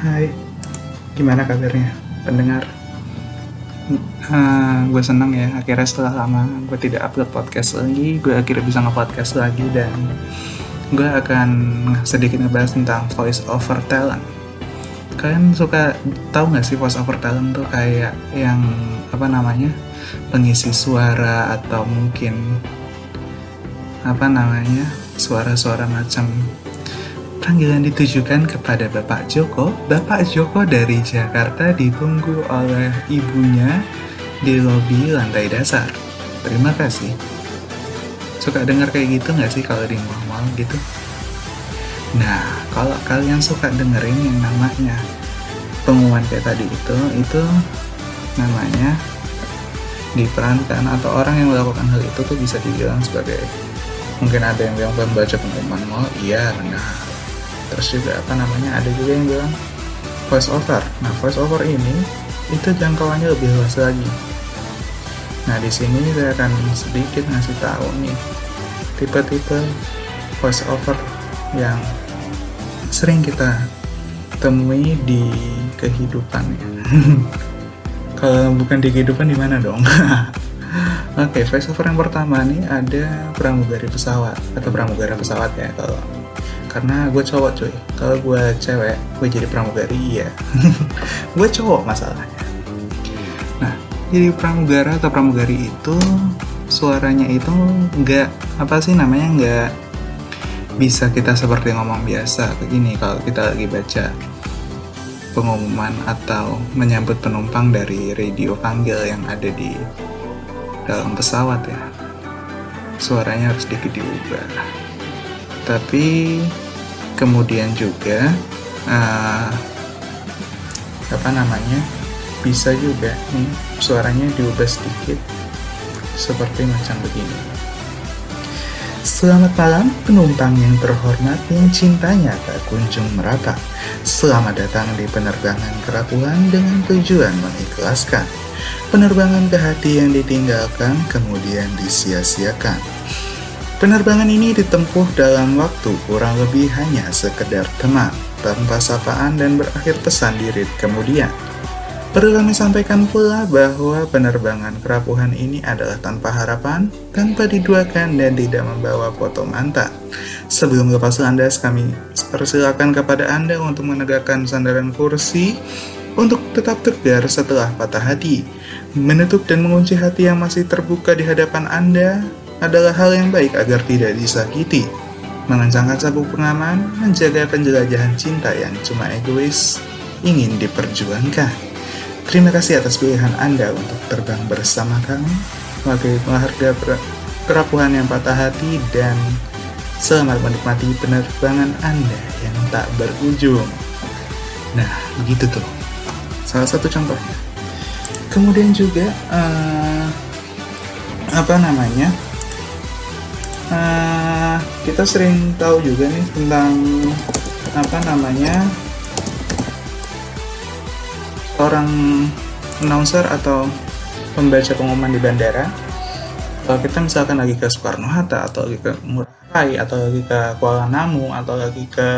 Hai, gimana kabarnya pendengar? Uh, gue seneng ya, akhirnya setelah lama gue tidak upload podcast lagi, gue akhirnya bisa nge-podcast lagi dan gue akan sedikit ngebahas tentang voice over talent. Kalian suka tahu nggak sih voice over talent tuh kayak yang apa namanya pengisi suara atau mungkin apa namanya suara-suara macam Panggilan ditujukan kepada Bapak Joko. Bapak Joko dari Jakarta ditunggu oleh ibunya di lobi lantai dasar. Terima kasih. Suka dengar kayak gitu nggak sih kalau di mall-mall gitu? Nah, kalau kalian suka dengerin yang namanya pengumuman kayak tadi itu, itu namanya diperankan atau orang yang melakukan hal itu tuh bisa dibilang sebagai mungkin ada yang bilang membaca pengumuman mall, iya benar terus juga apa namanya ada juga yang bilang voice over nah voice over ini itu jangkauannya lebih luas lagi. Nah di sini saya akan sedikit ngasih tahu nih tipe-tipe voice over yang sering kita temui di kehidupan ya. kalau bukan di kehidupan di mana dong? Oke, okay, voice over yang pertama nih ada pramugari pesawat atau pramugara pesawat ya kalau karena gue cowok cuy. Kalau gue cewek gue jadi pramugari ya gue cowok masalahnya. Nah jadi pramugara atau pramugari itu suaranya itu nggak apa sih namanya nggak bisa kita seperti ngomong biasa begini kalau kita lagi baca pengumuman atau menyambut penumpang dari radio panggil yang ada di dalam pesawat ya. Suaranya harus sedikit diubah. Tapi kemudian juga uh, apa namanya bisa juga nih suaranya diubah sedikit seperti macam begini Selamat malam penumpang yang terhormat yang cintanya tak kunjung merata. Selamat datang di penerbangan kerapuhan dengan tujuan mengikhlaskan. Penerbangan ke hati yang ditinggalkan kemudian disia-siakan. Penerbangan ini ditempuh dalam waktu kurang lebih hanya sekedar teman, tanpa sapaan dan berakhir pesan di kemudian. Perlu kami sampaikan pula bahwa penerbangan kerapuhan ini adalah tanpa harapan, tanpa diduakan, dan tidak membawa foto mantan. Sebelum lepas landas, kami persilakan kepada Anda untuk menegakkan sandaran kursi untuk tetap tegar setelah patah hati, menutup dan mengunci hati yang masih terbuka di hadapan Anda, adalah hal yang baik agar tidak disakiti. Mengencangkan sabuk pengaman, menjaga penjelajahan cinta yang cuma egois, ingin diperjuangkan. Terima kasih atas pilihan Anda untuk terbang bersama kami, sebagai pengharga kerapuhan yang patah hati, dan selamat menikmati penerbangan Anda yang tak berujung. Nah, begitu tuh. Salah satu contohnya. Kemudian juga, uh, apa namanya, uh, kita sering tahu juga nih tentang apa namanya orang announcer atau pembaca pengumuman di bandara. Kalau kita misalkan lagi ke Soekarno Hatta atau lagi ke Ngurah Rai atau lagi ke Kuala Namu atau lagi ke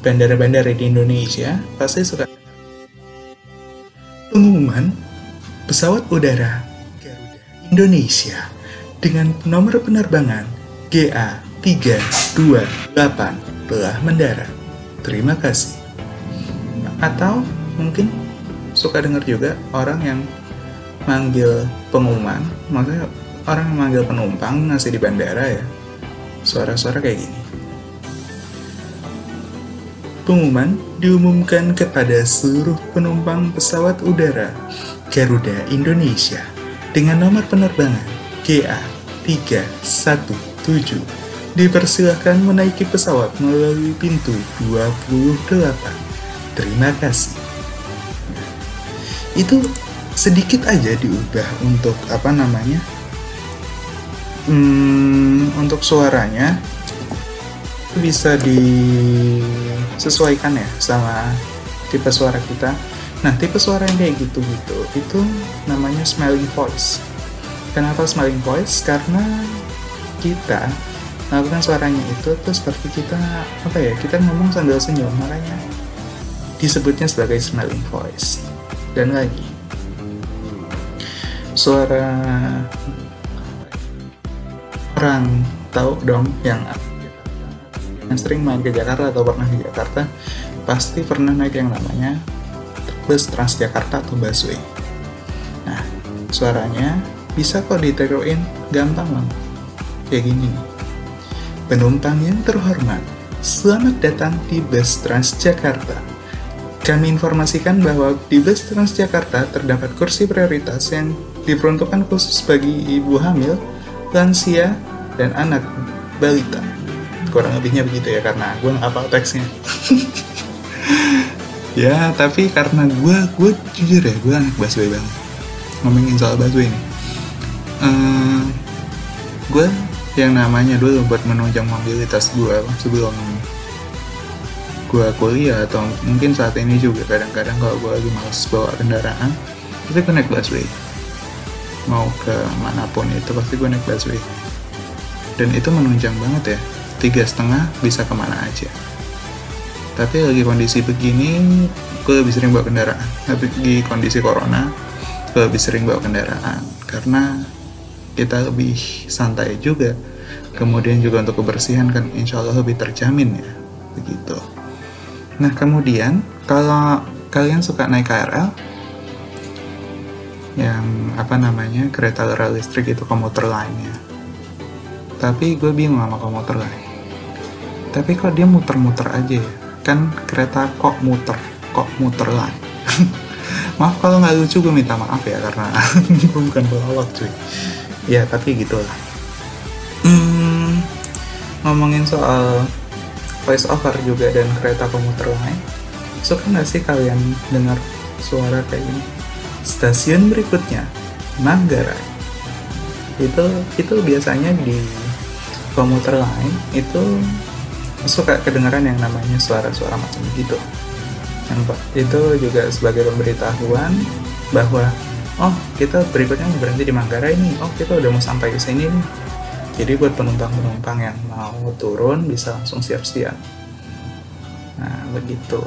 bandara-bandara di Indonesia pasti suka pengumuman pesawat udara Garuda Indonesia dengan nomor penerbangan GA328 telah mendarat. Terima kasih. Atau mungkin suka dengar juga orang yang manggil pengumuman, maksudnya orang yang manggil penumpang ngasih di bandara ya. Suara-suara kayak gini. Pengumuman diumumkan kepada seluruh penumpang pesawat udara Garuda Indonesia dengan nomor penerbangan GA317 dipersilahkan menaiki pesawat melalui pintu 28. Terima kasih. Itu sedikit aja diubah untuk apa namanya? Hmm, untuk suaranya bisa disesuaikan ya sama tipe suara kita. Nah, tipe suara yang kayak gitu-gitu itu namanya smiling voice. Kenapa smiling voice? Karena kita melakukan suaranya itu tuh seperti kita apa ya kita ngomong sambil senyum makanya disebutnya sebagai smelling voice. Dan lagi, suara orang tahu dong yang yang sering main ke Jakarta atau pernah ke Jakarta pasti pernah naik yang namanya bus Transjakarta atau busway. Nah, suaranya bisa kok diteroin gampang loh. Kayak gini. Penumpang yang terhormat, selamat datang di bus Transjakarta. Kami informasikan bahwa di bus Transjakarta terdapat kursi prioritas yang diperuntukkan khusus bagi ibu hamil, lansia, dan anak balita. Kurang lebihnya begitu ya karena gue nggak apa teksnya. ya tapi karena gue gue jujur ya gue anak busway banget ngomongin soal busway ini uh, gue yang namanya dulu buat menunjang mobilitas gue sebelum gue kuliah atau mungkin saat ini juga kadang-kadang kalau gue lagi males bawa kendaraan pasti gue naik busway. Mau ke mana pun itu pasti gue naik busway. Dan itu menunjang banget ya tiga setengah bisa ke mana aja. Tapi lagi kondisi begini gue lebih sering bawa kendaraan. Tapi di kondisi corona gue lebih sering bawa kendaraan karena kita lebih santai juga. Kemudian juga untuk kebersihan kan insya Allah lebih terjamin ya. Begitu. Nah kemudian kalau kalian suka naik KRL yang apa namanya kereta rel listrik itu komuter lainnya. Tapi gue bingung sama komuter lain. Tapi kok dia muter-muter aja ya? Kan kereta kok muter kok muter lain. Maaf kalau nggak lucu gue minta maaf ya karena gue bukan pelawak cuy ya tapi gitulah. Hmm, ngomongin soal voice over juga dan kereta komuter lain suka nggak sih kalian dengar suara kayak gini? Stasiun berikutnya Manggarai. Itu itu biasanya di komuter lain itu suka kedengaran yang namanya suara-suara macam gitu. Yang itu juga sebagai pemberitahuan bahwa oh kita berikutnya berhenti di Manggarai nih. Oh kita udah mau sampai ke sini nih. Jadi buat penumpang-penumpang yang mau turun bisa langsung siap-siap. Nah begitu.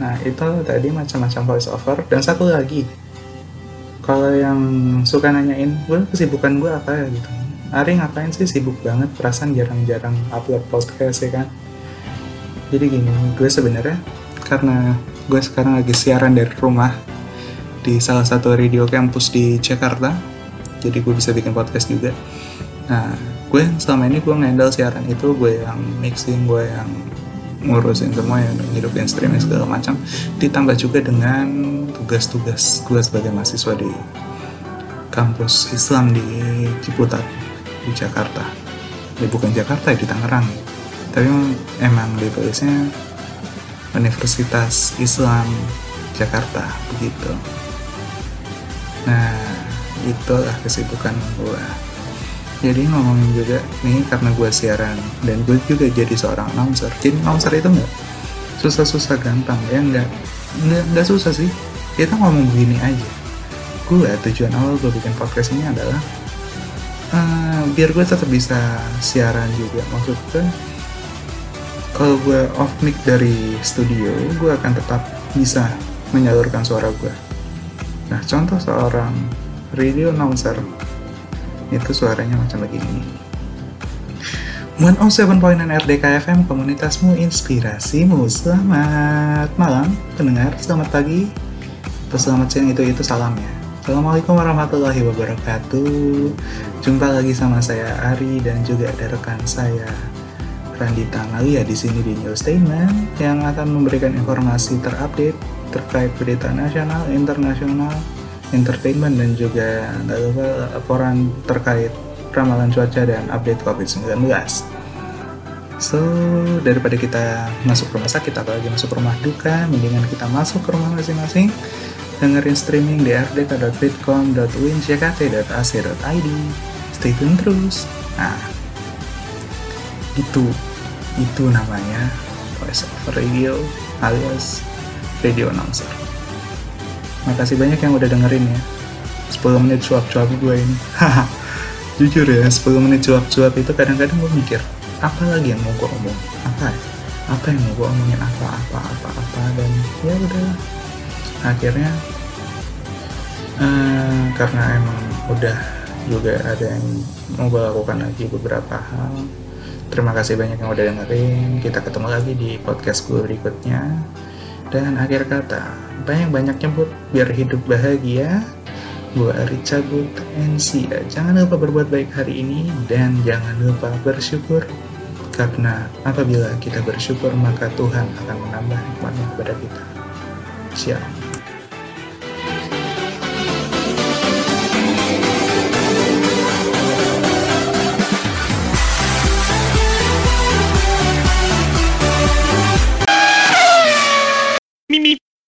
Nah itu tadi macam-macam voice over dan satu lagi. Kalau yang suka nanyain gue kesibukan gue apa ya? gitu. Ari ngapain sih? Sibuk banget. Perasaan jarang-jarang upload podcast ya kan? Jadi gini gue sebenarnya karena gue sekarang lagi siaran dari rumah di salah satu radio campus di Jakarta. Jadi gue bisa bikin podcast juga. Nah gue selama ini gue ngendal siaran itu gue yang mixing gue yang ngurusin semua yang ngidupin streaming segala macam. Ditambah juga dengan tugas-tugas gue sebagai mahasiswa di kampus Islam di Ciputat di Jakarta. Ya bukan Jakarta di Tangerang. Tapi emang ditulisnya Universitas Islam Jakarta begitu nah itulah kesibukan gue jadi ngomongin juga nih karena gue siaran dan gue juga jadi seorang announcer. Jadi announcer itu nggak susah-susah gampang ya? Nggak nggak nggak susah sih. Kita ngomong begini aja. Gue tujuan awal gue bikin podcast ini adalah uh, biar gue tetap bisa siaran juga. Maksudnya kalau gue off mic dari studio gue akan tetap bisa menyalurkan suara gue Nah, contoh seorang radio announcer. Itu suaranya macam begini. 107.9 RDK FM komunitasmu inspirasimu. Selamat malam pendengar. Selamat pagi. Atau selamat siang itu itu salamnya Assalamualaikum warahmatullahi wabarakatuh. Jumpa lagi sama saya Ari dan juga ada rekan saya Randita Malia di sini di News Statement yang akan memberikan informasi terupdate terkait berita nasional, internasional, entertainment dan juga laporan terkait ramalan cuaca dan update COVID-19. So, daripada kita masuk rumah sakit apalagi masuk rumah duka, mendingan kita masuk ke rumah masing-masing, dengerin streaming di rdk.bitcom.winjkt.ac.id. Stay tune terus. Nah, itu itu namanya voice over radio alias radio announcer. Makasih banyak yang udah dengerin ya. 10 menit cuap-cuap gue ini. Jujur ya, 10 menit cuap-cuap itu kadang-kadang gue mikir, apa lagi yang mau gue omong? Apa? apa yang mau gue omongin apa apa apa apa dan ya udah akhirnya uh, karena emang udah juga ada yang mau gue lakukan lagi beberapa hal terima kasih banyak yang udah dengerin. Kita ketemu lagi di podcast gue berikutnya. Dan akhir kata banyak-banyak nyebut biar hidup bahagia. Gue Ari cabut NC jangan lupa berbuat baik hari ini dan jangan lupa bersyukur. Karena apabila kita bersyukur maka Tuhan akan menambah nikmatnya kepada kita. Siap.